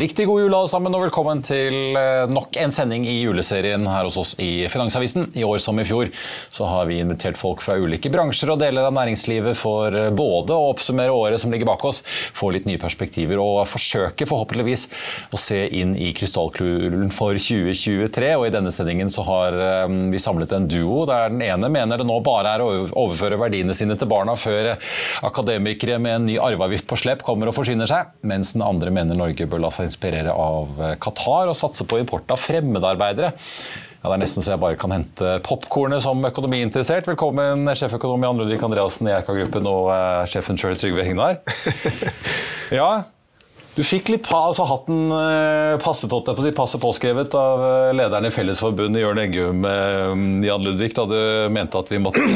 riktig god jul alle sammen, og velkommen til eh, nok en sending i juleserien her hos oss i Finansavisen. I år som i fjor så har vi invitert folk fra ulike bransjer og deler av næringslivet for eh, både å oppsummere året som ligger bak oss, få litt nye perspektiver og forsøke forhåpentligvis å se inn i krystallkulen for 2023. Og i denne sendingen så har vi samlet en duo der den ene mener det nå bare er å overføre verdiene sine til barna før akademikere med en ny arveavgift på slep kommer og forsyner seg, mens den andre mener Norge bør la seg inspirere av Qatar og satse på import av fremmedarbeidere. Ja, det er nesten så jeg bare kan hente popkornet som økonomiinteressert. Velkommen, sjeføkonom Jan Ludvig Andreassen i Eika-gruppen og uh, sjefen sjøl Trygve Hegnar. Ja, du fikk litt altså hatten uh, passet opp, på, passet påskrevet av lederen i Fellesforbundet, Jørn Eggum, Jan Ludvig, da du mente at vi måtte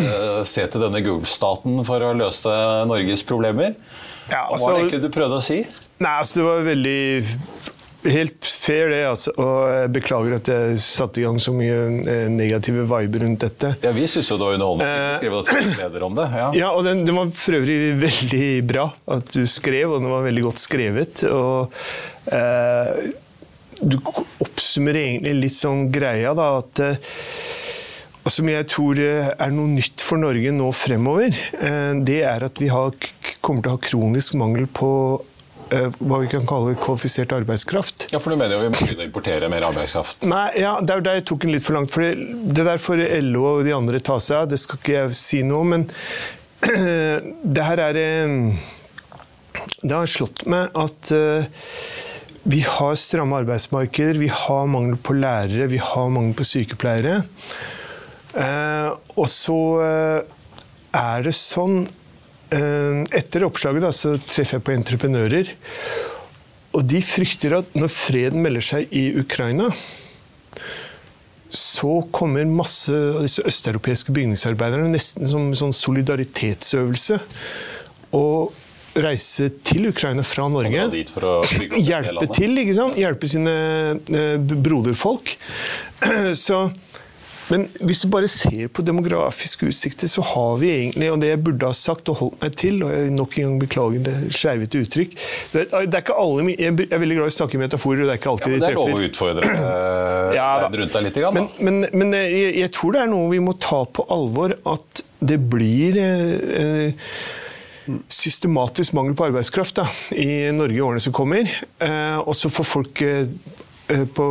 se til denne Gulfstaten for å løse Norges problemer. Ja, Hva var det egentlig du prøvde å si? Nei, altså Det var veldig Helt fair, det. altså. Og jeg beklager at jeg satte i gang så mye eh, negative viber rundt dette. Ja, Vi syns jo det var underholdende. Skrev artikkeleder om det. Ja, ja og den, den, var for øvrig veldig bra at du skrev, og den var veldig godt skrevet. Og eh, du oppsummerer egentlig litt sånn greia, da, at eh, og som jeg tror er noe nytt for Norge nå fremover, det er at vi har, kommer til å ha kronisk mangel på hva vi kan kalle kvalifisert arbeidskraft. Ja, For du mener jo vi må begynne å importere mer arbeidskraft? Nei, ja, Det er jo der jeg tok den litt for langt. for Det der får LO og de andre ta seg av, det skal ikke jeg si noe om. Men det her er Det har slått meg at vi har stramme arbeidsmarkeder, vi har mangel på lærere, vi har mangel på sykepleiere. Og så er det sånn etter oppslaget da, så treffer jeg på entreprenører. Og de frykter at når freden melder seg i Ukraina, så kommer masse av disse østeuropeiske bygningsarbeiderne nesten som en sånn solidaritetsøvelse å reise til Ukraina fra Norge. Hjelpe til, ikke sant? Hjelpe sine broderfolk. Så men hvis du bare ser på demografiske utsikter, så har vi egentlig, og det jeg burde ha sagt og holdt meg til, og jeg nok en gang beklager det skjevete uttrykk det er, det er, ikke alle, Jeg er veldig glad i å snakke i metaforer, og det er ikke alltid ja, men det de treffer. Det er lov å utfordre ja, rundt deg litt. Grann, men, men, men jeg, jeg, tror det er noe vi må ta på alvor, at det blir eh, systematisk mangel på arbeidskraft da, i Norge i årene som kommer. Eh, og så får folk eh, på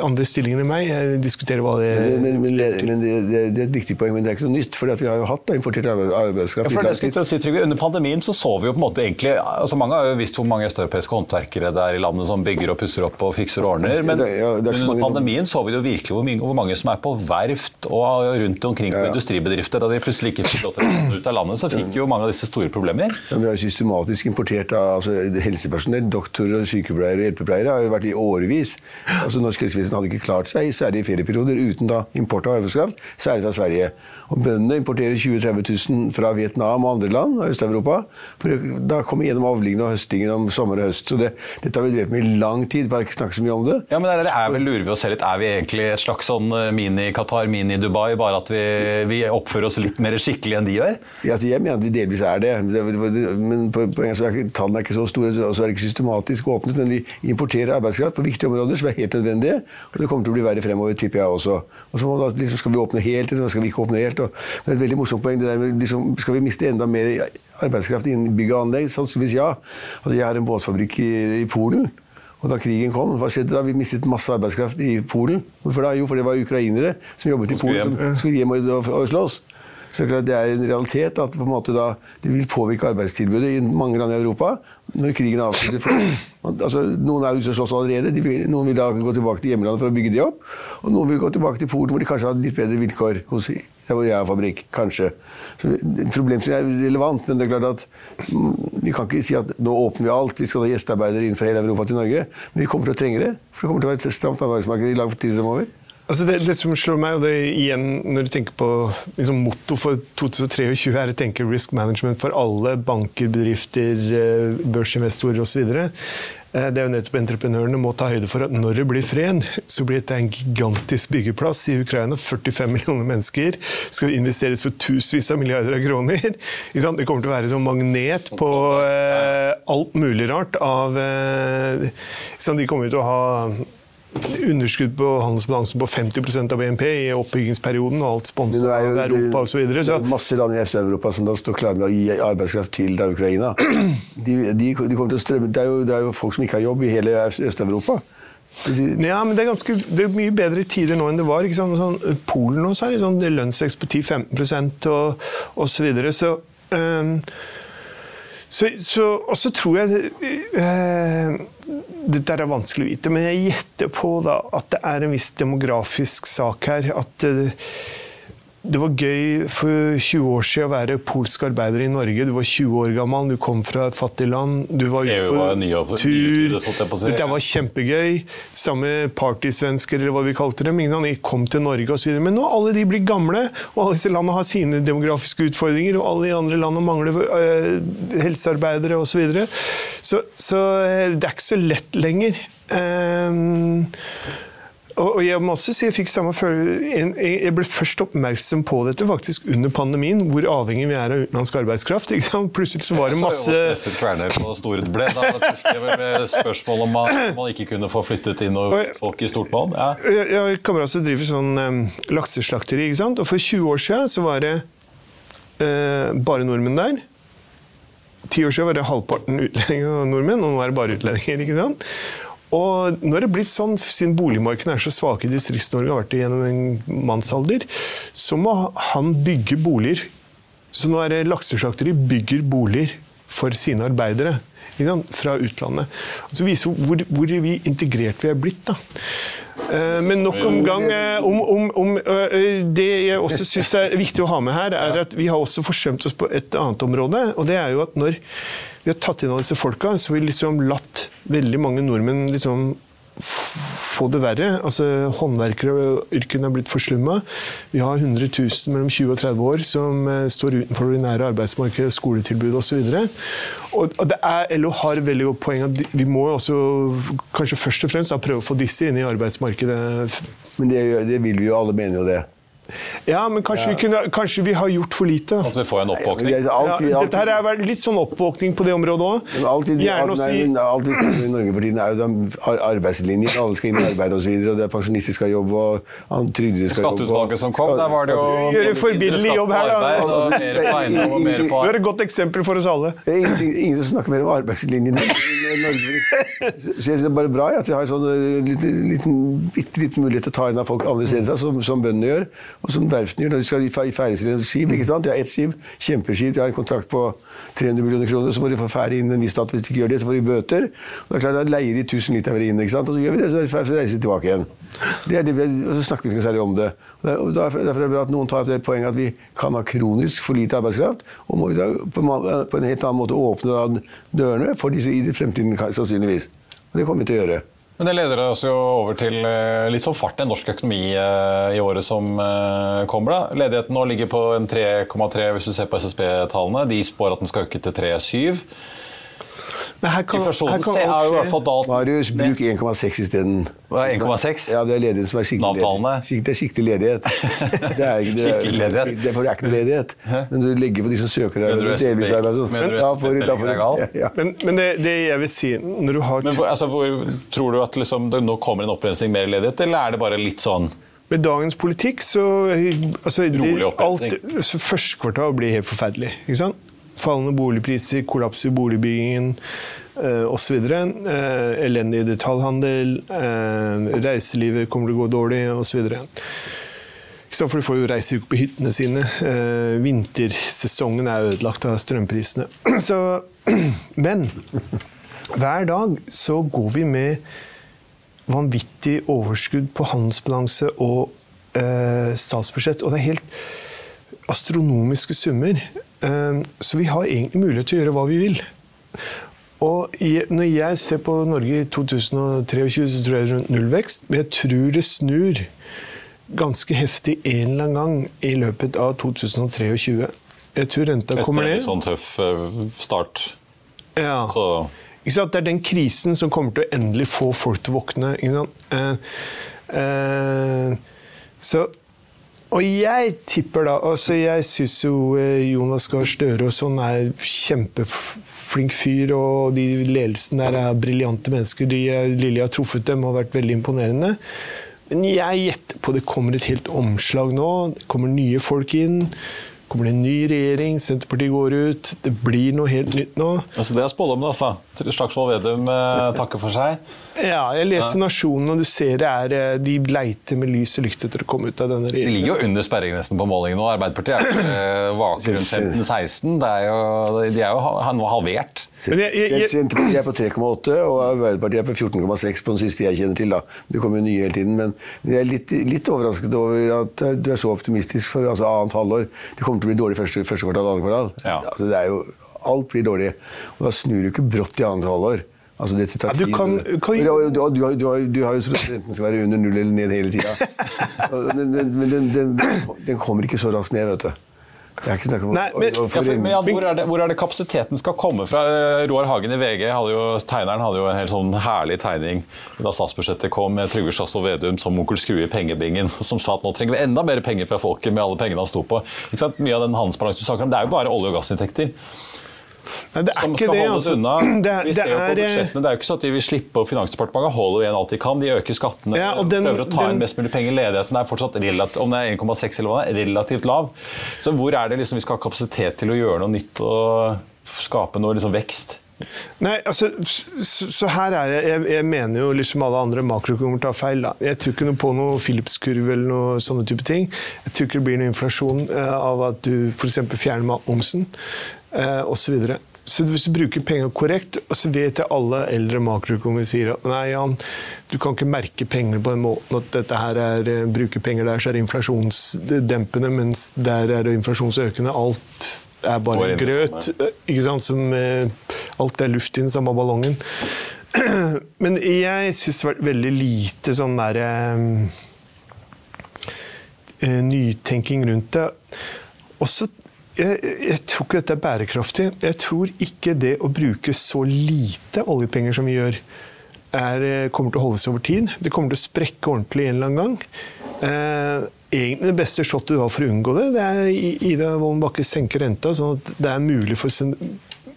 andre stillinger enn meg. Jeg diskuterer hva det Men, men, men, men det, det, det, er et viktig poeng, men det er ikke så nytt. For vi har jo hatt da, importert arbeidskraft. Ja, for si, Trygve, Under pandemien så så vi jo på en måte egentlig altså Mange har jo visst hvor mange østeuropeiske håndverkere det er i landet som bygger og pusser opp og fikser og ordner. Men, ja, men under pandemien så vi jo virkelig hvor, mye, hvor, mange som er på verft og rundt omkring på ja, industribedrifter. Da de plutselig ikke fikk lov til å komme ut av landet, så fikk jo mange av disse store problemer. Ja, vi har systematisk importert altså, helsepersonell, doktorer, sykepleiere og hjelpepleiere har jo vært i årevis Altså Norsk helsevesen hadde ikke klart seg, særlig i ferieperioder, uten da import av arbeidskraft, særlig fra Sverige. Og Bøndene importerer 20 000-30 000 fra Vietnam og andre land av Øst-Europa. For da kommer gjennom avlingene og høstingen om sommer og høst. Så det, dette har vi drevet med i lang tid, bare ikke snakke så mye om det. Ja, men det er vel, lurer vi oss selv litt, er vi egentlig et slags sånn eh, mini-Qatar, mini-Dubai, bare at vi, vi, oppfører oss litt mer skikkelig enn de gjør? Ja, altså, jeg mener at vi delvis er det. Men så er tallene er ikke så store, og så er det ikke systematisk åpnet. Men vi importerer arbeidskraft på viktige områder som er helt nødvendige. Og det kommer til å bli verre fremover, tipper jeg også. Og så da, liksom, skal vi åpne helt, eller skal vi ikke åpne helt? Og det er et veldig morsomt poeng. det der med, liksom, Skal vi miste enda mer arbeidskraft innen bygg og anlegg? Sannsynligvis ja. Altså, jeg har en båtfabrikk i, i Polen. Og da krigen kom, hva skjedde da? Vi mistet masse arbeidskraft i Polen. Hvorfor da? Jo, for det var ukrainere som jobbet i Polen, som skulle hjem og, og slåss. Så det er en realitet at da, det vil påvirke arbeidstilbudet i mange land i Europa når krigen er avsluttet. Altså, noen er ute og slåss allerede. Vil, noen vil da gå tilbake til hjemlandet for å bygge de opp. Og noen vil gå tilbake til Polen, hvor de kanskje har litt bedre vilkår. hos hvor jeg har fabrikk. Kanskje. Så Problemstillingen er relevant, men det er klart at vi kan ikke si at nå åpner vi alt. Vi skal ha gjestearbeidere inn fra hele Europa til Norge. Men vi kommer til å trenge det. For det kommer til å være et stramt arbeidsmarked i lang tid fremover. Altså det, det, som slår meg, og det igjen når du tenker på liksom, Motto for 2023 er å tenke risk management for alle banker, bedrifter, eh, børsinvestorer osv. Eh, det er jo nettopp entreprenørene må ta høyde for at når det blir fred, så blir dette en gigantisk byggeplass i Ukraina. 45 millioner mennesker skal investeres for tusenvis av milliarder av kroner. Det kommer til å være som magnet på eh, alt mulig rart av De kommer til å ha underskudd på handelsbalansen på 50% av BNP i oppbyggingsperioden, og alt sponset av Europa osv. Det er masse land i Øst-Europa som da står klare med å gi arbeidskraft til da Ukraina. De, de, de kommer til å strømme, det er, jo, det er jo folk som ikke har jobb i hele Øst-Europa. Ja, men det er, ganske, det er mye bedre tider nå enn det var. Sånn, Polen også har sånn lønnsvekst på 10-15 og osv. Så, videre. så um, så, så, og så tror jeg eh, Dette er vanskelig å vite, men jeg gjetter på da, at det er en viss demografisk sak her. At eh, det var gøy for 20 år siden å være polsk arbeider i Norge. Du var 20 år gammel, du kom fra et fattig land. Du var ute på var tur. Dette var kjempegøy. Samme partysvensker, eller hva vi kalte dem. Ingen av de kom til Norge osv. Men nå alle de blir gamle, og alle disse landene har sine demografiske utfordringer, og alle de andre landene mangler øh, helsearbeidere osv. Så, videre. så Så øh, det er ikke så lett lenger. Um, og jeg må også si jeg fikk samme Jeg ble først oppmerksom på dette faktisk under pandemien, hvor avhengig vi er av utenlandsk arbeidskraft. Plutselig så var det masse Jeg så jo Kverner på Stord ble da med spørsmål om man, man ikke kunne få flyttet inn folk i stort mål, Ja. Jeg kommer også drive sånn um, lakseslakteri, ikke sant? og for 20 år siden så var det uh, bare nordmenn der. Ti år siden var det halvparten utlendinger og nordmenn, og nå er det bare utlendinger. ikke sant? Og er det blitt sånn, siden boligmarkedene er så svake i Distrikts-Norge, har vært det gjennom en mannsalder, så må han bygge boliger. Så nå er det lakseslakteri bygger boliger for sine arbeidere fra utlandet. Så viser hvor, hvor vi integrert vi er blitt. da. Eh, men nok om gang eh, om, om, om, Det jeg også syns er viktig å ha med her, er at vi har også forsømt oss på et annet område. Og det er jo at når vi har tatt inn alle disse folka, så har vi liksom latt veldig mange nordmenn liksom få det verre. Altså, Håndverkeryrkene er blitt forslumma. Vi har 100 000 mellom 20 og 30 år som eh, står utenfor det ordinære arbeidsmarkedet, skoletilbud osv. Og, og det er, LO har veldig godt poeng at vi må også kanskje først og fremst prøve å få disse inn i arbeidsmarkedet. Men det, det vil vi jo alle mene jo det. Ja, men kanskje, ja. Vi, kunne, kanskje, Vi, har gjort for lite. At vi får en oppvåkning? Ja, alltid, alltid. Dette her er litt sånn oppvåkning på det området òg. Alt vi snakker i Norge for tiden, er jo arbeidslinjen. Alle skal inn i arbeid osv. Det er pensjonister skal jobbe, og trygdede skal jobbe. Skatteutvalget som kom, der var det jo Gjøre forbilledlig jobb her, da. Du er et godt eksempel for oss alle. Det er ingen som snakker mer om arbeidslinjen i Norge. Så jeg synes det er bare bra at vi har en sånn liten, liten, bitte liten mulighet til å ta inn av folk andre steder fra, som, som bøndene gjør. Og som verftene gjør når de skal ferdigstille et skip. ikke sant? De har ett skip, kjempeskip, de har en kontrakt på 300 millioner kroner, så må de få ferdig inn en viss dato. Hvis de ikke gjør det, så får de bøter. Og det er klart, Da leier de 1000 liter inn, ikke sant? og så gjør vi det, så reiser de tilbake igjen. Det det, og så snakker vi ikke særlig om det. Og derfor er det bra at noen tar opp det poenget at vi kan ha kronisk for lite arbeidskraft. Og må vi da på en helt annen måte åpne dørene for disse i fremtiden, sannsynligvis. Og det kommer vi til å gjøre. Men Det leder oss jo over til eh, litt sånn fart i norsk økonomi eh, i året som eh, kommer. da. Ledigheten nå ligger på en 3,3 hvis du ser på SSB-tallene. De spår at den skal øke til 3,7. Inflasjonen har jo i hvert fall dalt Marius, bruk 1,6 isteden. 1,6? Ja, det er ledigheten som er skikkelig ledighet. Det er skikkelig ledighet. Det er, ikke, det, skikkelig ledighet. Det, er, det er ikke noe ledighet. Men du legger på de som søker arbeid, delvis arbeid sånn. Men, men det, det, jeg vil si når du har men altså, hvor, Tror du at liksom, det nå kommer en opprensning mer ledighet, eller er det bare litt sånn med dagens politikk så altså, Rolig opprensning? Første kvartal blir helt forferdelig. ikke sant? Fallende boligpriser, kollaps i boligbyggingen eh, osv. Eh, elendig detaljhandel, eh, reiselivet kommer til å gå dårlig osv. For de får jo reise på hyttene sine. Eh, vintersesongen er ødelagt av strømprisene. Så, men hver dag så går vi med vanvittig overskudd på handelsbalanse og eh, statsbudsjett. Og det er helt astronomiske summer. Ehm, så vi har egentlig mulighet til å gjøre hva vi vil. Og når jeg ser på Norge i 2023, så tror jeg det er rundt nullvekst. Men jeg tror det snur ganske heftig en eller annen gang i løpet av 2023. Jeg tror renta kommer ned. Etter en sånn tøff eh, start. Ja. Så. Det er den krisen som kommer til å endelig få folk til å våkne. Eh, eh, så og jeg tipper da altså Jeg syns jo eh, Jonas Gahr Støre og sånn er kjempeflink fyr, og de ledelsen der er briljante mennesker. De Lilly har truffet dem og vært veldig imponerende. Men jeg gjetter på det kommer et helt omslag nå. Det kommer nye folk inn kommer det en ny regjering, Senterpartiet går ut, det blir noe helt nytt nå. Altså Det er spådommen, altså. Slagsvold Vedum eh, takker for seg. Ja, jeg leser ja. Nasjonen, og du ser det er eh, De leiter med lys og lykt etter å komme ut av denne regjeringen. De ligger jo under sperregrensen på målingen nå. Arbeiderpartiet er eh, vake rundt 15-16. De er jo nå halvert. Senterpartiet er på 3,8, og Arbeiderpartiet er på 14,6 på den siste jeg kjenner til. da. Det kommer jo nye hele tiden, men jeg er litt, litt, overrasket over at du er så optimistisk for altså, annet halvår. Det kommer til å bli dårlig første, første kvartal, andre kvartal. Ja. Altså, det er jo, alt blir dårlig. Og da snur du ikke brått i annet halvår. Altså, dette tar tid. Ja, du, kan, kan... Du, du, du, du, har jo trodd at renten skal være under null eller ned hele tida. Men den, den, den, kommer ikke så raskt ned, vet du. Det er ikke snakk om Nei, men, ja, for, men ja, hvor, er det, hvor, er det, kapasiteten skal komme fra? Eh, Roar Hagen i VG, hadde jo, tegneren, hadde jo en helt sånn herlig tegning da statsbudsjettet kom med Trygve Slagsvold Vedum som onkel Skrue i pengebingen, som sa at nå trenger vi enda mer penger fra folket med alle pengene han sto på. Mye av den handelsbalansen du snakker om, det er jo bare olje- og gassinntekter. Nei, det er som skal det, holdes altså. unna. Det er, vi ser jo på eh, budsjettene, det er jo ikke sånn at de vil slippe, og Finansdepartementet holder igjen alt de kan. De øker skattene, ja, den, prøver å ta den, inn mest mulig penger. Ledigheten er fortsatt relativt, om det er 1,6 eller hva relativt lav. Så hvor er det liksom vi skal ha kapasitet til å gjøre noe nytt og skape noe liksom vekst? Nei, altså, så, så her er jeg, jeg, jeg mener jo liksom alle andre makroøkonomer tar feil. Da. Jeg tror ikke noe på noe Philips-kurv eller noe sånne type ting. Jeg tror ikke det blir noe inflasjon eh, av at du f.eks. fjerner matmomsen eh, osv. Så hvis du bruker penger korrekt, så vet jeg alle eldre makroøkonomer sier at nei, Jan, du kan ikke merke penger på den måten at dette her er eh, bruker penger der, så er det inflasjonsdempende, mens der er det inflasjonsøkende. Alt er bare grøt. ikke sant, som eh, Alt er luft i den samme ballongen. Men jeg syns det har vært veldig lite sånn derre nytenking rundt det. Også jeg, jeg, tror ikke dette er bærekraftig. Jeg tror ikke det å bruke så lite oljepenger som vi gjør, er, eh, kommer til å holde seg over tid. Det kommer til å sprekke ordentlig en eller annen gang. Eh, egentlig det beste shotet du har for å unngå det, det er Ida Wolden Bakke senker renta, sånn at det er mulig for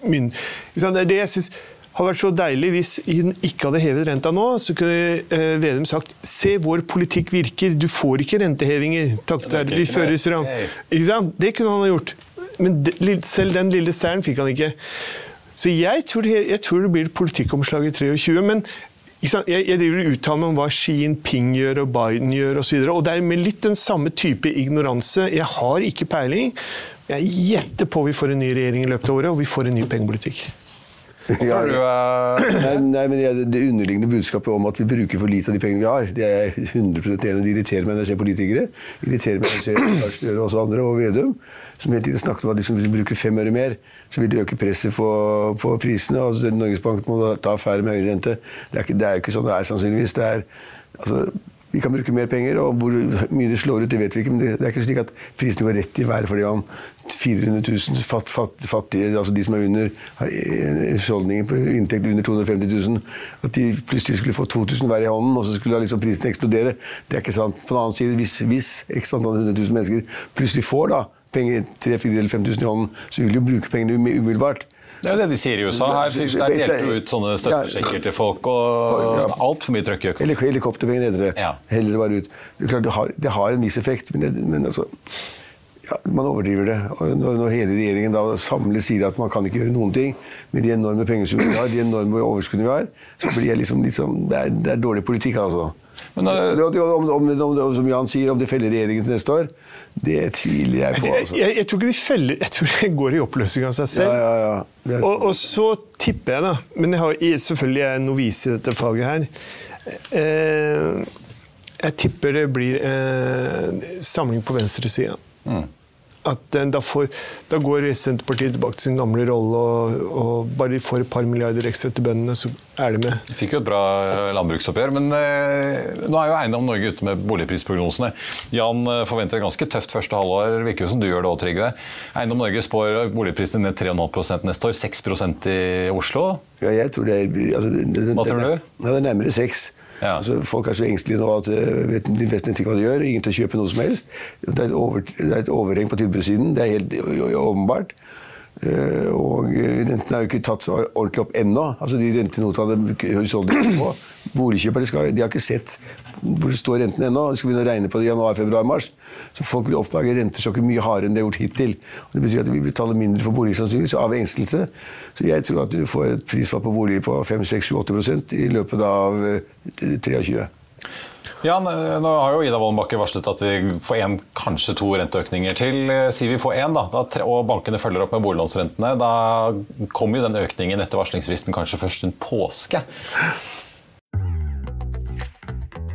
mynd... Det er det jeg synes hadde vært så deilig hvis hun ikke hadde hevet renta nå. Så kunne eh, Vedum sagt se, vår politikk virker, du får ikke rentehevinger takket være de føres ram. Det kunne han ha gjort. Men selv den lille seieren fikk han ikke. Så jeg tror, jeg tror det blir politikkomslag i 23. Men jeg, jeg driver og uttaler meg om hva Xi Jinping gjør og Biden gjør osv. Og, og det er med litt den samme type ignoranse. Jeg har ikke peiling. Jeg gjetter på vi får en ny regjering i løpet av året, og vi får en ny pengepolitikk. Ja, nei, nei, men Det underliggende budskapet om at vi bruker for lite av de pengene vi har, det er 100 enig Det irriterer meg når jeg ser politikere. irriterer meg når jeg ser Lars Støre og også andre, og Vedum, som hele tiden snakket om at liksom, hvis vi bruker fem øre mer, så vil det øke presset på, på prisene. og altså, Norges Bank må ta affære med høyere rente. Det er, ikke, det er ikke sånn det er, sannsynligvis. Det er, altså, vi kan bruke mer penger, og hvor mye det slår ut, det vet vi ikke. Men det, det er ikke slik at prisene går rett i været fordi om 400 000 fatt, fatt, fattige, altså de som er under husholdninger på inntekt under 250 000, at de plutselig skulle få 2000 hver i hånden, og så skulle liksom prisen eksplodere. Det er ikke sant. På den annen side, hvis, hvis x antall 100 000 mennesker plutselig får da penger 3000 eller 5000 i hånden, så vil de jo bruke pengene umiddelbart. Det er jo det de sier i USA. Her der delte jo ut sånne støttesjekker til folk, og altfor mye trøkk i økonomien. Helikopterpenger heter det. Heller bare ut. Det, klart, det, har, det har en viss effekt, men, men altså ja, man overdriver det. Og når, når, hele regjeringen da samlet sier at man kan ikke gjøre noen ting med de enorme pengesummene vi har, de enorme overskuddene vi har, så blir det liksom, liksom det, er, det er dårlig politikk, altså. Men, uh, om, om, om, som Jan sier, om det feller regjeringen til neste år, det tviler jeg på. Altså. Jeg, jeg, jeg, tror ikke de feller, jeg tror det går i oppløsning av seg selv. Ja, ja, ja. Og, og, så tipper jeg, da Men jeg har, selvfølgelig er jeg novise i dette faget her. Eh, jeg tipper det blir eh, samling på venstresida. Mm at eh, da, får, da, går Senterpartiet tilbake til sin gamle rolle, og, og bare de får et par milliarder ekstra til bøndene, så er de med. Vi fikk jo et bra eh, landbruksoppgjør, men eh, nå er jo Eiendom Norge ute med boligprisprognosene. Jan eh, forventer et ganske tøft første halvår, virker jo som du gjør det òg, Trygve. Eiendom Norge spår boligprisene ned 3,5 neste år, 6% i Oslo. Ja, jeg tror det er altså, det, Hva tror du? Ja, det er nærmere 6 ja. Altså, folk er så engstelige nå at eh, vet, de vet ikke hva de gjør. Ingen til å kjøpe noe som helst. Det er et, over, det er et overheng på tilbudssiden. Det er helt åpenbart. Uh, og rentene er jo ikke tatt ordentlig opp ennå. Altså De rentenotene husholdningene på. Boligkjøpere skal, de har ikke sett hvor det står renten ennå. De skal begynne å regne på det i januar, februar, mars. Så folk vil oppdage rentesjokket mye hardere enn det er gjort hittil. Og det betyr at de vil betale mindre for bolig sannsynligvis av engstelse. Så jeg tror at du får et prisfall på boliger på 5-6-7-8% i løpet av 23. Eh, ja, nå har jo Ida Wollenbakke varslet at vi får en, kanskje to renteøkninger til. Sier si vi får én, da, og bankene følger opp med boliglånsrentene. Da kommer jo den økningen etter varslingsfristen kanskje først rundt påske.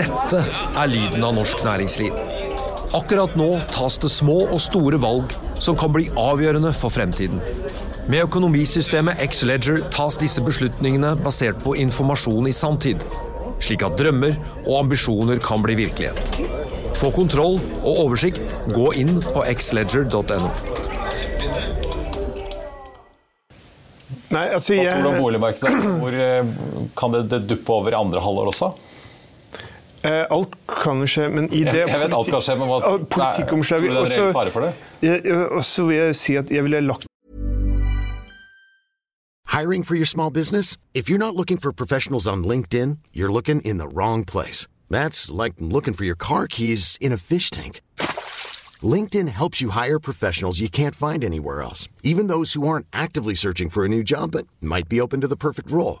Dette er lyden av norsk næringsliv. Akkurat nå tas det små og store valg som kan bli avgjørende for fremtiden. Med økonomisystemet X-Leger tas disse beslutningene basert på informasjon i sanntid, slik at drømmer og ambisjoner kan bli virkelighet. Få kontroll og oversikt, gå inn på xledger.no. Nei, altså jeg... Hva tror du om boligmarkedet? Hvor eh, kan det duppe over i andre halvår også? Eh, alt kan jo skje, men i det Jeg, vet alt kan skje, men hva politikkomslag Tror du det er en reell fare for det? Og så vil jeg si at jeg ville lagt Hiring for your small business? If you're not looking for professionals on LinkedIn, you're looking in the wrong place. That's like looking for your car keys in a fish tank. LinkedIn helps you hire professionals you can't find anywhere else, even those who aren't actively searching for a new job but might be open to the perfect role.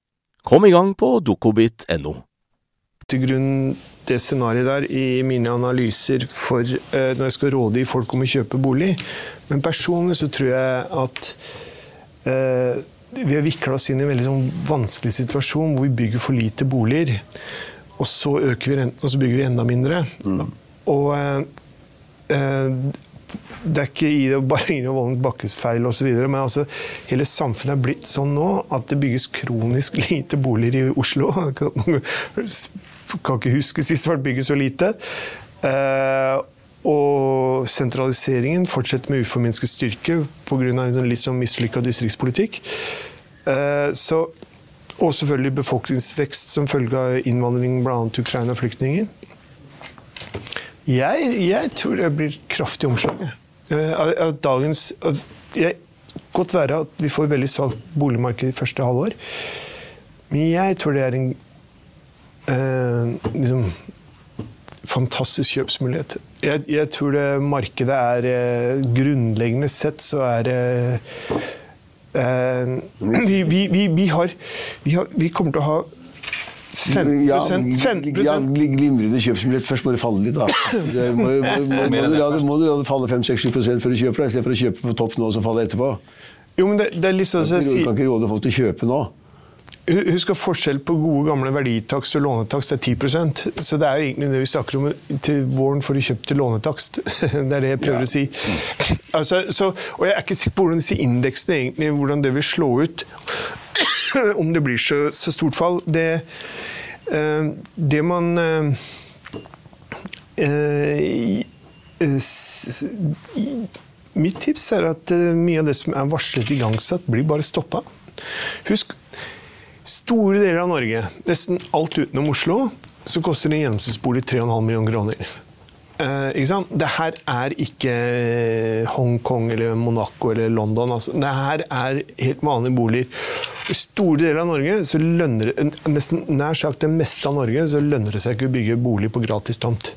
Kom i gang på dokobit.no. Til grunn det scenarioet der i mine analyser for eh, når jeg skal råde i folk om å kjøpe bolig. Men personlig så tror jeg at eh, vi har vikla oss inn i en veldig sånn vanskelig situasjon hvor vi bygger for lite boliger. Og så øker vi renten, og så bygger vi enda mindre. Mm. Og uh, det er ikke i det bare Ingrid Wolden Bakkes feil osv., men altså, hele samfunnet er blitt sånn nå at det bygges kronisk lite boliger i Oslo. Jeg kan ikke huske sist det ble bygget så lite. Eh, og sentraliseringen fortsetter med uforminsket styrke pga. en litt sånn mislykka distriktspolitikk. Eh, så, og selvfølgelig befolkningsvekst som følge av innvandring bl.a. Ukraina-flyktninger. Jeg, jeg, tror det blir kraftig omslag. Uh, dagens jeg, Godt være at vi får veldig svakt boligmarked i første halvår, men jeg tror det er en eh, liksom, fantastisk kjøpsmulighet. Jeg, jeg, tror det markedet er Grunnleggende sett så er det vi, vi, vi, vi, har, vi kommer til å ha 15 ja, 15 ja, Glimrende kjøpsmulighet. Først må det falle litt, da. Det må, må, må, må, du la det falle 5-6-7 før du kjøper det, istedenfor å kjøpe på topp nå og så falle etterpå. Jo, men det, det er litt sånn Du kan ikke råde folk til å kjøpe nå. Husk at forskjell på gode, gamle verditakst og lånetakst er 10 Så det er jo egentlig det vi snakker om til våren får du kjøpt til lånetakst. Det er det jeg prøver ja. å si. Altså, så, og jeg er ikke sikker på hvordan disse indeksene egentlig, hvordan det vil slå ut. Om det blir så, så stort fall. Det, uh, det man uh, uh, Mitt tips er at mye av det som er varslet igangsatt, blir bare stoppa. Husk Store deler av Norge, nesten alt utenom Oslo, så koster en gjennomsnittsbolig 3,5 millioner kroner. Eh, det her er ikke Hongkong eller Monaco eller London. Altså. Det her er helt vanlige boliger. I store deler av Norge, så lønner nesten nær sagt det meste av Norge, så lønner det seg ikke å bygge bolig på gratis tomt.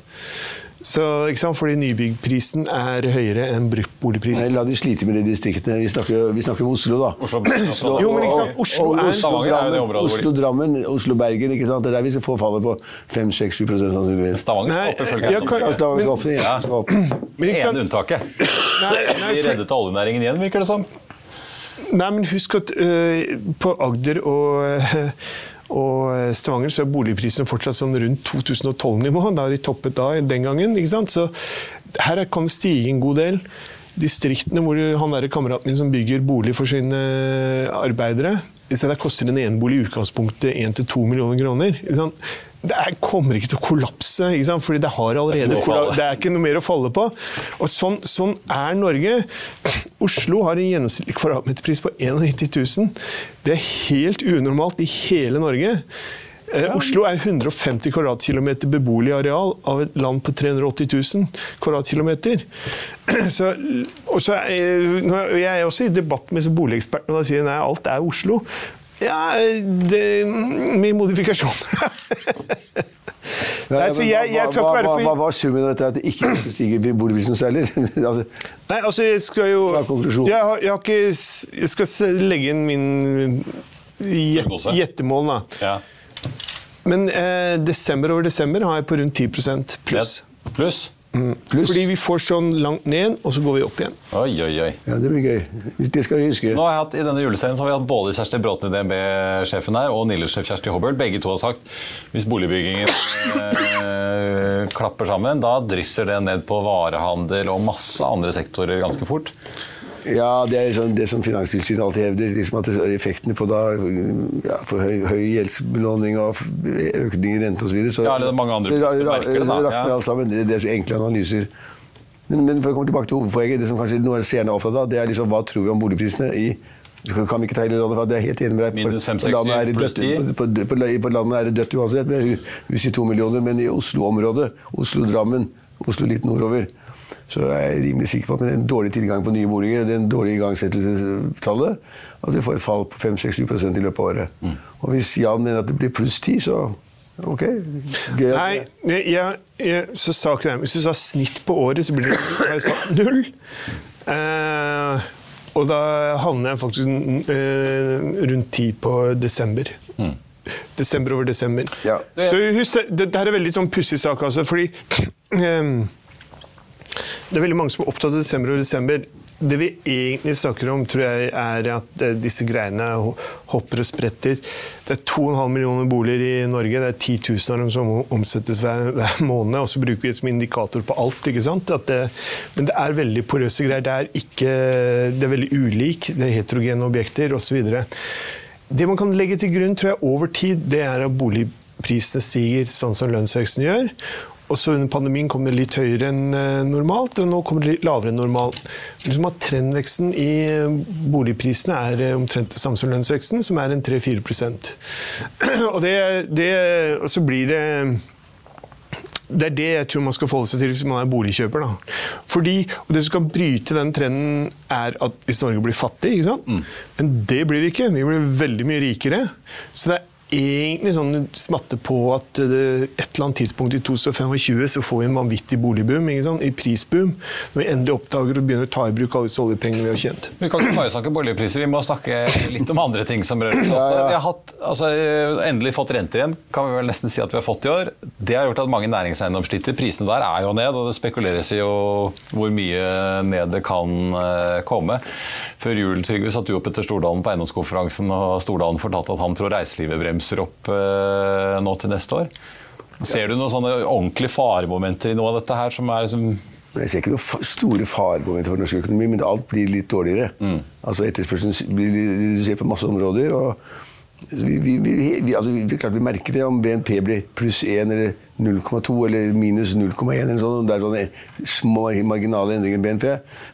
Så, ikke sant? Fordi nybyggprisen er høyere enn bruktboligprisen. La de slite med de distriktene. Vi snakker, vi snakker om Oslo, da. Oslo, Oslo, jo, men ikke sant? Oslo Oslo, Oslo, Drammen, Oslo, Bergen. ikke sant? Det er der vi skal få fallet på 5-6-7 sannsynligvis. Stavanger skal opp, ifølge Stavanger skal opp, ja. Skal opp. Ene unntaket. Vi reddet oljenæringen igjen, virker det som. Nei, men husk at uh, på Agder og uh, og eh, Stavanger så er boligprisene fortsatt sånn rundt 2012-nivå. Da har de toppet da den gangen. ikke sant? Så her kan det stige en god del. Distriktene hvor han der kameraten min som bygger bolig for sine arbeidere så Der koster en enebolig i utgangspunktet 1-2 millioner kroner. Det er, kommer ikke til å kollapse, ikke fordi det har allerede det er ikke noe mer å falle på. Og sånn, sånn er Norge. Oslo har en gjennomsnittlig kvadratmeterpris på 91 000. Det er helt unormalt i hele Norge. Eh, Oslo er 150 kvadratkilometer beboelig areal av et land på 380 000 kvadratkilometer. Så, og så er, jeg er også i debatt med boligekspertene, og da sier nei, alt er Oslo. Ja, det, med modifikasjoner. Nei, så jeg, jeg skal ikke være for... Hva var summen av dette at det ikke stiger boligprisen særlig? altså, Nei, altså jeg skal jo jeg, har, jeg, har ikke, jeg skal legge inn min gjettemål, da. Ja. Men eh, desember over desember har jeg på rundt 10% pluss. Pluss? Mm. Fordi vi får sånn langt ned, og så går vi opp igjen. Oi, oi, oi. Ja, Det blir gøy. Det skal vi huske. Nå har jeg hatt, I denne juleserien har vi hatt både Kjersti Bråten i DNB-sjefen her, og Nille-sjef Kjersti Hobøl. Begge to har sagt hvis boligbyggingen eh, klapper sammen, da drysser det ned på varehandel og masse andre sektorer ganske fort. Ja, det er sånn, det som Finanstilsynet alltid hevder. Liksom at effektene på da, ja, for høy, høy gjeldsbelåning og økning i rente osv. Så, så ja, det er mange andre ra, det. ra, rakner alt sammen. Det, det er så enkle analyser. Men, men, for å komme tilbake til hovedpoenget, det som kanskje noen seerne er opptatt av, det er liksom hva tror vi om boligprisene i kan vi ikke ta hele landet, for det er helt enig med deg. Minus 5, 6, på, landet er det 7 pluss dødt, 10. på, på, på, på landet er det dødt uansett, Vi sier hus i to millioner. Men i Oslo-området, Oslo-Drammen, Oslo litt nordover, så er jeg rimelig sikker på at med den dårlige tilgang på nye boliger, den dårlige igangsettelsestallet, at vi får et fall på 5-6-7 i løpet av året. Mm. Og hvis Jan mener at det blir pluss 10, så ok. Gøy at Nei, jeg, jeg, så saken er, hvis du sa snitt på året, så blir det null. Eh, og da havner jeg faktisk eh, rundt 10 på desember. Desember over desember. Ja. Så husk, det, det, det her er veldig sånn pussig sak, altså, fordi eh, det er veldig mange som er opptatt av desember og desember. Det vi egentlig snakker om, tror jeg, er at eh, disse greiene hopper og spretter. Det er 2,5 millioner boliger i Norge. Det er 10 000 av dem som omsettes hver, hver måned. Og så bruker vi det som indikator på alt. ikke sant? Det, men det er veldig porøse greier. Det er, ikke, det er veldig ulik. Det er heterogene objekter osv. Det man kan legge til grunn tror jeg, over tid, det er at boligprisene stiger sånn som lønnsveksten gjør. Og så Under pandemien kom det litt høyere enn eh, normalt, og nå kommer det litt lavere enn normalt. Liksom at Trendveksten i eh, boligprisene er eh, omtrent det samme som lønnsveksten, som er en 3-4% Og det, det, og så blir det det er det jeg tror man skal forholde seg til hvis man er boligkjøper. Da. Fordi, og Det som kan bryte den trenden, er at hvis Norge blir fattig. ikke sant? Men det blir vi ikke. Vi blir veldig mye rikere. Så det er egentlig sånn smatte på at det, et eller annet tidspunkt i 2025 så får vi en vanvittig boligboom, ikke sant? i prisboom. Når vi endelig oppdager og begynner å ta i bruk alle disse oljepengene vi har tjent. Vi kan ikke bare snakke boligpriser, vi må snakke litt om andre ting som berører oss. Vi har hatt, altså, endelig fått renter igjen, kan vi vel nesten si at vi har fått i år. Det har gjort at mange næringseiendom sliter. Prisene der er jo ned, og det spekuleres i jo hvor mye ned det kan eh, komme. Før jul Trygve, satt du opp etter Stordalen på eiendomskonferansen, og Stordalen fortalte at han tror reiselivet bremser opp eh, nå til neste år. Ser du noen sånne ordentlige faremomenter i noe av dette her som er liksom Jeg ser ikke noen store faremomenter for norsk økonomi, men alt blir litt dårligere. Altså Etterspørselen blir redusert på masse områder. og vi, vi, vi, altså, vi, det er klart vi merker det om BNP blir pluss 1 eller 0,2 eller minus 0,1. sånn. Det er sånne små marginale endringer i BNP.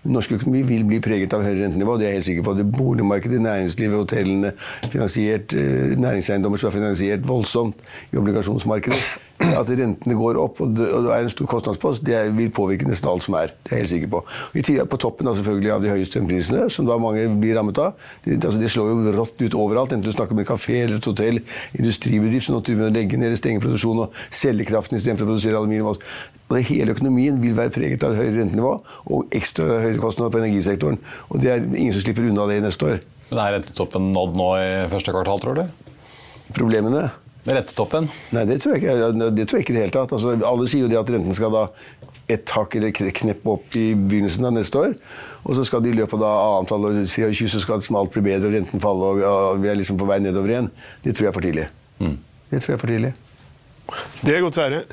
Men norsk økonomi vil bli preget av høyere rentenivå. Det er jeg helt sikker på. Det Boligmarkedet, næringslivet, hotellene, finansiert, eh, næringseiendommer som er finansiert voldsomt i obligasjonsmarkedet. At rentene går opp og det, og det er en stor kostnadspost, det vil påvirke nesten alt som er. Det er jeg helt sikker på. I tillegg på toppen da, selvfølgelig av de høye strømprisene, som da mange blir rammet av. Det, altså, det slår jo rått ut overalt, enten du snakker om en kafé eller et hotell, industribedrift som nå truer med å legge ned eller stenge produksjonen og selge kraften istedenfor å produsere aluminium. og Hele økonomien vil være preget av et høyere rentenivå og ekstra høyere kostnader på energisektoren. Og det er ingen som slipper unna det neste år. Men er rentetoppen nådd nå i første kvartal, tror du? Problemene rentetoppen? Nei, det tror jeg ikke, det tror jeg ikke i det hele tatt. Altså, alle sier jo det at renten skal da et tak eller kne- knepp opp i begynnelsen av neste år. Og så skal det i løpet av annet halvår 20 så skal liksom alt bli bedre og renten falle og, og vi er liksom på vei nedover igjen. Det tror jeg er for tidlig. Det tror jeg er for tidlig. Det er godt være.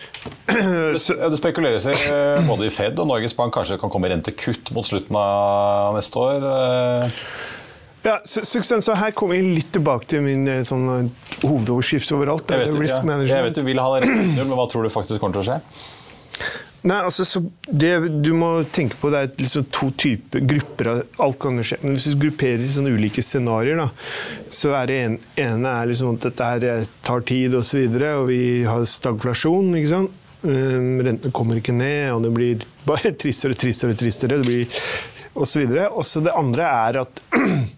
Det, spekuleres i eh, både i Fed og Norges Bank kanskje kan komme rentekutt mot slutten av neste år. Eh. Ja, så, så, Her kommer vi litt tilbake til min eh, sånn, eh, hovedoverskrift overalt. det Jeg er risk ja, management. jeg vet du vil ha det rett, men hva tror du faktisk kommer til å skje? Nei, altså, så det du må tenke på, det er liksom to typer grupper av alt kan skje. Men hvis du grupperer sånne ulike scenarioer, så er det en, ene er liksom at dette her eh, tar tid og så videre, og vi har stagflasjon, ikke sant. Um, rentene kommer ikke ned, og det blir bare tristere og tristere og tristere. Det blir og så videre. Og så det andre er at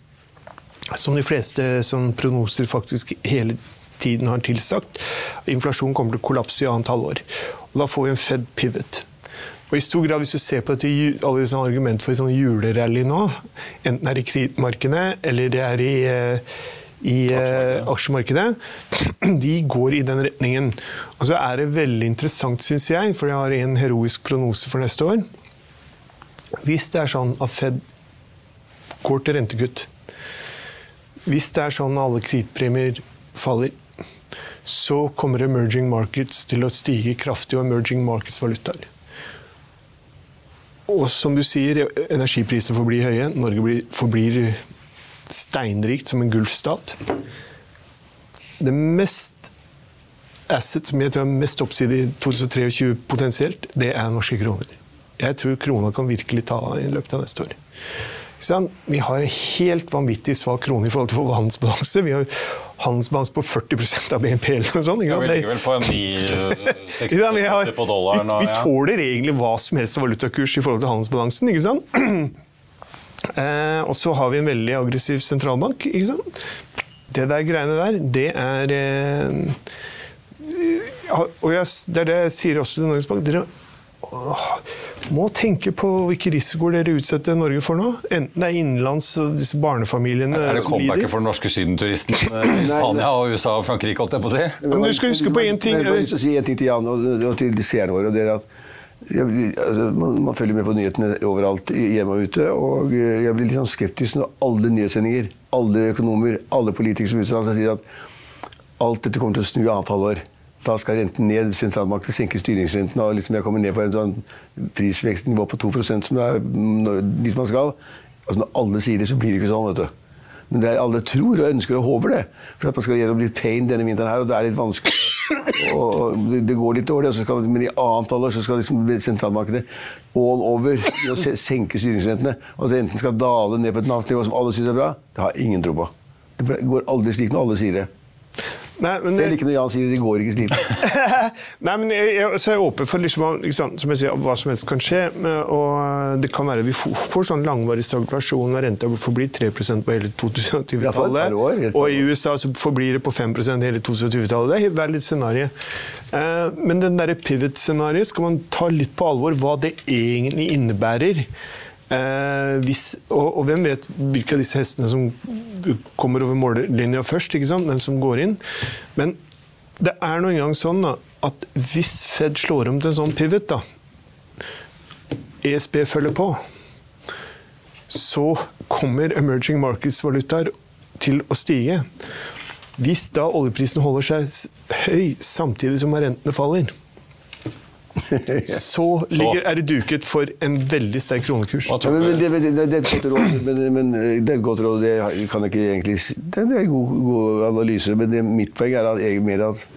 som de fleste som prognoser faktisk hele tiden har tilsagt, inflasjonen kommer til å kollapse i annet halvår. Og da får vi en Fed pivot. Og i stor grad, Hvis du ser på dette, alle disse argument for sånn julerally nå, enten det er i kredittmarkedene eller det er i, eh, i eh, aksjemarkedet, de går i den retningen. Og så er det veldig interessant, syns jeg, for jeg har en heroisk prognose for neste år. Hvis det er sånn at Fed går til rentekutt, hvis det er sånn alle kredittpremier faller, så kommer emerging markets til å stige kraftig, og emerging markets-valutaer. Og som du sier, energiprisene forblir høye. Norge blir, forblir steinrikt som en gulfstat. Det mest asset som jeg tror er mest oppside i 2023 potensielt, det er norske kroner. Jeg tror krona kan virkelig ta av i løpet av neste år. Vi har en helt vanvittig svak krone i forhold til vår handelsbalanse. Vi har handelsbalanse på 40% av BNP. eller noe sånt. Ja, vi ligger vel på 9,60 ja, på dollaren. Vi, vi tåler egentlig hva som helst av valutakurs i forhold til handelsbalansen. ikke sant? Eh, og så har vi en veldig aggressiv sentralbank. ikke sant? Det der greiene der, det er eh, Og jeg, det er det jeg sier også til Norges Bank. Dere må tenke på hvilke risikoer dere utsetter Norge for nå. Enten det er innenlands og disse barnefamiliene som lider Er det comebacket for den norske sydenturisten i Spania og USA og Frankrike? holdt jeg på å si? Men du skal huske på én ting. Jeg vil si en ting til Jan og til seerne våre. og det er at jeg, altså, man, man, følger med på nyhetene overalt, hjemme og ute. Og jeg blir litt sånn skeptisk når alle nyhetssendinger, alle økonomer, alle politikere som uttaler seg, sier at alt dette kommer til å snu i annet halvår. Da skal renten ned, sentralbanken senke styringsrenten, og liksom jeg kommer ned på en sånn prisvekstnivå på 2% som det er dit man skal. Altså Når alle sier det, så blir det ikke sånn. vet du. Men det er alle tror og ønsker og håper det. For at man skal gjennom litt pain denne vinteren her, og det er litt vanskelig. Og det, det går litt dårlig, skal, men i annet så skal liksom sentralbankene all over senke styringsrentene. Og at renten skal dale ned på et nivå som alle syns er bra, det har ingen tro på. Det går aldri slik når alle sier det. Nei, men, Selv ikke når Jan sier det går ikke slik. Nei, men jeg, jeg, så er jeg åpen for liksom, som jeg sier, hva som helst kan skje. Og det kan være vi får, får sånn langvarig stagflasjon og renta forblir 3 på hele 2020-tallet. Og i USA så forblir det på 5% hele 2020-tallet. Det er hvert litt scenario. Eh, men den derre pivot-scenarioet skal man ta litt på alvor hva det egentlig innebærer. Eh, hvis, og, og, hvem vet hvilke av disse hestene som kommer over mållinja først, ikke sant? Hvem som går inn. Men det er nå engang sånn da, at hvis Fed slår om til en sånn pivot, da, ESB følger på, så kommer emerging markets-valutaer til å stige. Hvis da oljeprisen holder seg høy samtidig som rentene faller, så, ligger, er det duket for en veldig sterk kronekurs. Ja, men, det, det, det, det, er et godt råd, men, men det er et godt råd, det kan jeg ikke egentlig Det er en god, god analyse, men mitt poeng er at, mer at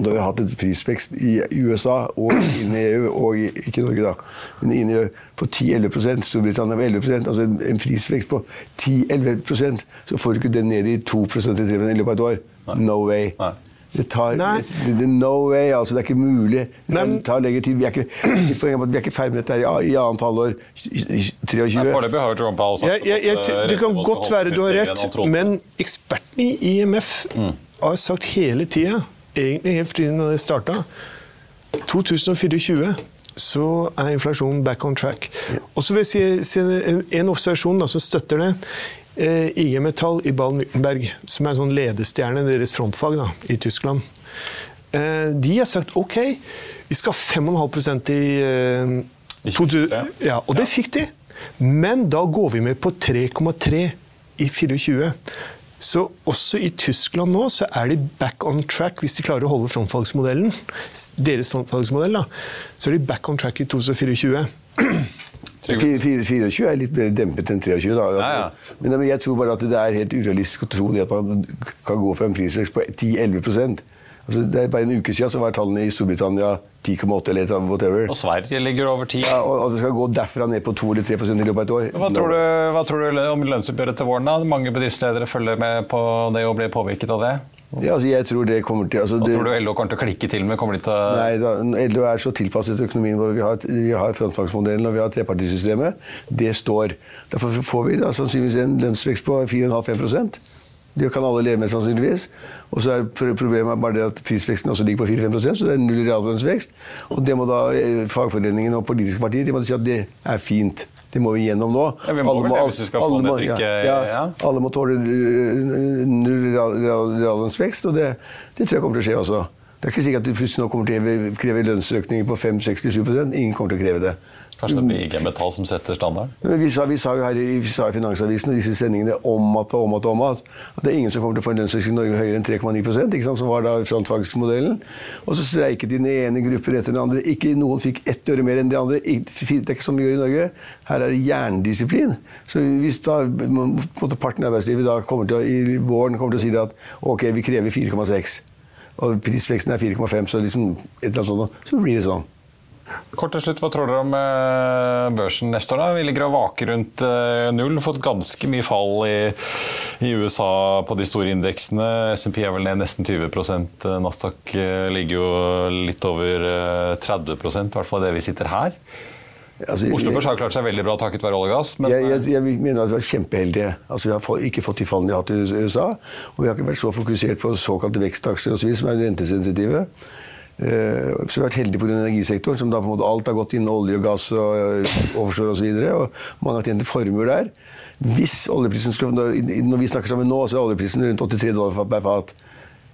da vi har hatt en prisvekst i USA og inne i EU, og i, ikke Norge, da, men inne i EU, på 10-11 Storbritannia på 11 altså en, en prisvekst på 10-11% så får du ikke den ned i 2% i løpet av et år. No way. Nei. Det tar det, det, No way, altså. Det er ikke mulig. Det tar lengre tid. Vi er ikke, vi er ikke ferdig med dette i annet halvår 23. Foreløpig har Powell sagt ja, ja, jeg, Det kan godt være du har rett, men ekspertene i IMF mm. har sagt hele tida, egentlig helt fra det starta 2024 så er inflasjonen back on track. Og så vil jeg si, si en observasjon da, som støtter det. Eh, IG Metall i Baden-Württemberg, som er en sånn ledestjerne i deres frontfag da, i Tyskland, eh, de har sagt OK, vi skal ha 5,5 i, eh, I 20, ja, Og det fikk de. Men da går vi med på 3,3 i 24. Så også i Tyskland nå så er de back on track hvis de klarer å holde frontfagsmodellen. Deres frontfagsmodell, da. Så er de back on track i 2024. 24 er litt mer dempet enn 23. Da. Ja, ja. Men, men, jeg tror bare at det er helt urealistisk å tro det at man kan gå fra en prisvekst på 10-11% altså, det er Bare en uke siden så var tallene i Storbritannia 10,8 eller whatever. Og Sverige ligger over 10. Ja, og, og, det skal gå derfra ned på 2 eller 3 i løpet av et år. Hva tror, du, hva tror du om lønnsoppgjøret til våren? da? Mange bedriftsledere følger med på det og blir påvirket av det? Ja, altså jeg tror det kommer til altså det, tror du LO kommer til å klikke til med? Kommer de til. Nei, da, LO er så tilpasset økonomien vår. Vi har, vi har frontfagsmodellen og vi har trepartisystemet. Det står. Derfor får vi da sannsynligvis en lønnsvekst på 4,5-5 det kan alle leve med, sannsynligvis. Og så er problemet bare det at prisveksten også ligger på 4-5 så det er null reallønnsvekst. Og det må da fagforeningen fagforeningene og politiske partier de må si at det er fint. Det må vi gjennom nå. Ja, vi må alle, må, det, hvis vi skal få ned trykket. Ja, ja, alle må tåle null reallønnsvekst, og det, det, tror jeg kommer til å skje også. Det er ikke sikkert at de plutselig nå kommer til å kreve lønnsøkninger på 5-67 Ingen kommer til å kreve det. Kanskje det blir IG Metall som setter standard? Vi sa, vi sa jo her i, sa i Finansavisen og disse sendingene om at og om at, om at, at det er ingen som kommer til å få en lønnsøkning i Norge høyere enn 3,9 som var da frontfagsmodellen. Og så streiket den ene gruppen etter den andre. Ikke Noen fikk ett øre mer enn de andre. Det er ikke som vi gjør i Norge. Her er det jerndisiplin. Så hvis da parten av arbeidslivet da kommer til å, i våren kommer til å si at ok, vi krever 4,6 og prisveksten er 4,5, så liksom så blir det sånn. Kort til slutt, Hva tror dere om eh, børsen neste år? da? Vi ligger og vaker rundt eh, null. Fått ganske mye fall i, i USA på de store indeksene. SMP er vel ned nesten 20% Nasdaq ligger jo litt over 30% i hvert fall det vi sitter her. Altså, Oslo Børs har klart seg veldig bra takket være olje og gass. Men... Jeg, jeg, jeg, mener at vi har vært kjempeheldige. Altså, vi har ikke fått de fallene vi har hatt i USA. Og vi har ikke vært så fokusert på såkalte vekstaksjer osv., som er rentesensitive. Uh, så vi har vært heldige pga. energisektoren, som da på en måte alt har gått innen olje og gass og uh, offshore osv. Og, så og mange har tjent formuer der. Hvis oljeprisen skulle, Når vi snakker sammen nå, så er oljeprisen rundt 83 dollar per fat.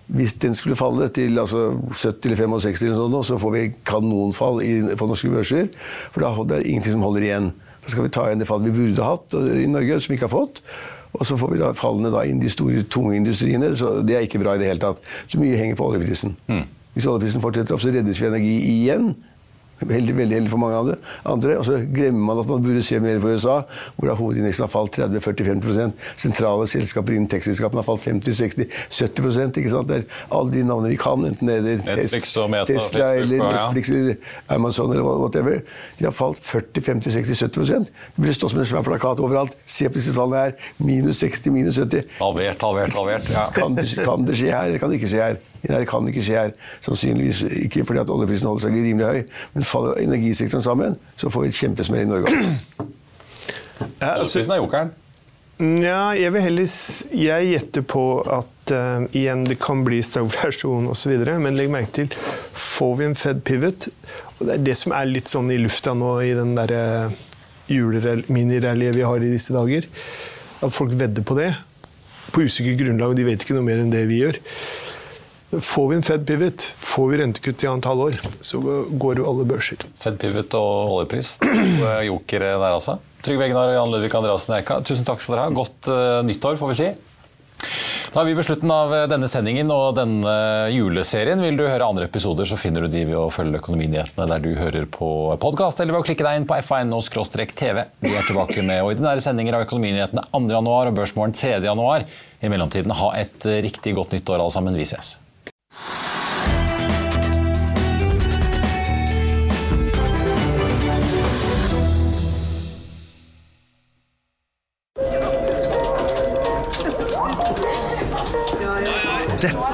Hvis den skulle falle til altså 70 eller 65, eller sånt, så får vi kanonfall på norske børser. For da er det ingenting som holder igjen. Da skal vi ta igjen det fallet vi burde hatt i Norge, som vi ikke har fått. Og så får vi da fallene da inn de store, tunge industriene. Så det er ikke bra i det hele tatt. Så mye henger på oljeprisen. Mm. Hvis oljeprisen fortsetter opp, så reddes vi energi igjen. Veldig, veldig heldig for mange andre. Og så glemmer man at man burde se mer på USA, hvor hovedindeksen har falt 30-45 Sentrale selskaper innen tekstselskapene har falt 50-60-70% ikke sant? Det er alle de navnene vi kan, enten det er Netflix Tesla Facebook, eller Netflix ja. eller Amazon eller whatever. De har falt 40-50-60-70 Det burde stå som en svær plakat overalt. Se på disse tallene her. Minus 60, minus 70. Halvert, halvert, halvert. Ja. Kan, det, kan det skje her, eller kan det ikke skje her? Nei, det kan ikke skje her. Sannsynligvis ikke fordi at oljeprisen holder seg rimelig høy. Men faller energisektoren sammen, så får vi et kjempesmell i Norge. Ja, altså, oljeprisen er jokeren. Ja, jeg vil heller Jeg gjetter på at uh, igjen det kan bli stagflasjon osv. Men legg merke til får vi en Fed pivot. Og det er det som er litt sånn i lufta nå i den derre juleminirallyet vi har i disse dager. At folk vedder på det. På usikkert grunnlag, og de vet ikke noe mer enn det vi gjør. Får vi en Fed pivot, får vi rentekutt i annet halvår, så går jo alle børser. Fed pivot og oljepris. Jokere der altså. Trygve Egnar og Jan Ludvig Andreassen Eika, tusen takk skal dere ha. Godt uh, nyttår, får vi si. Da er vi ved slutten av eh, denne sendingen og denne juleserien. Vil du høre andre episoder, så finner du de ved å følge Økonominyhetene der du hører på podkast, eller ved å klikke deg inn på f1.no-tv. Vi er tilbake med ordinære sendinger av Økonominyhetene 2.1 og Børsmorgen 3.1. I mellomtiden, ha et eh, riktig godt nytt år alle sammen. Vi ses.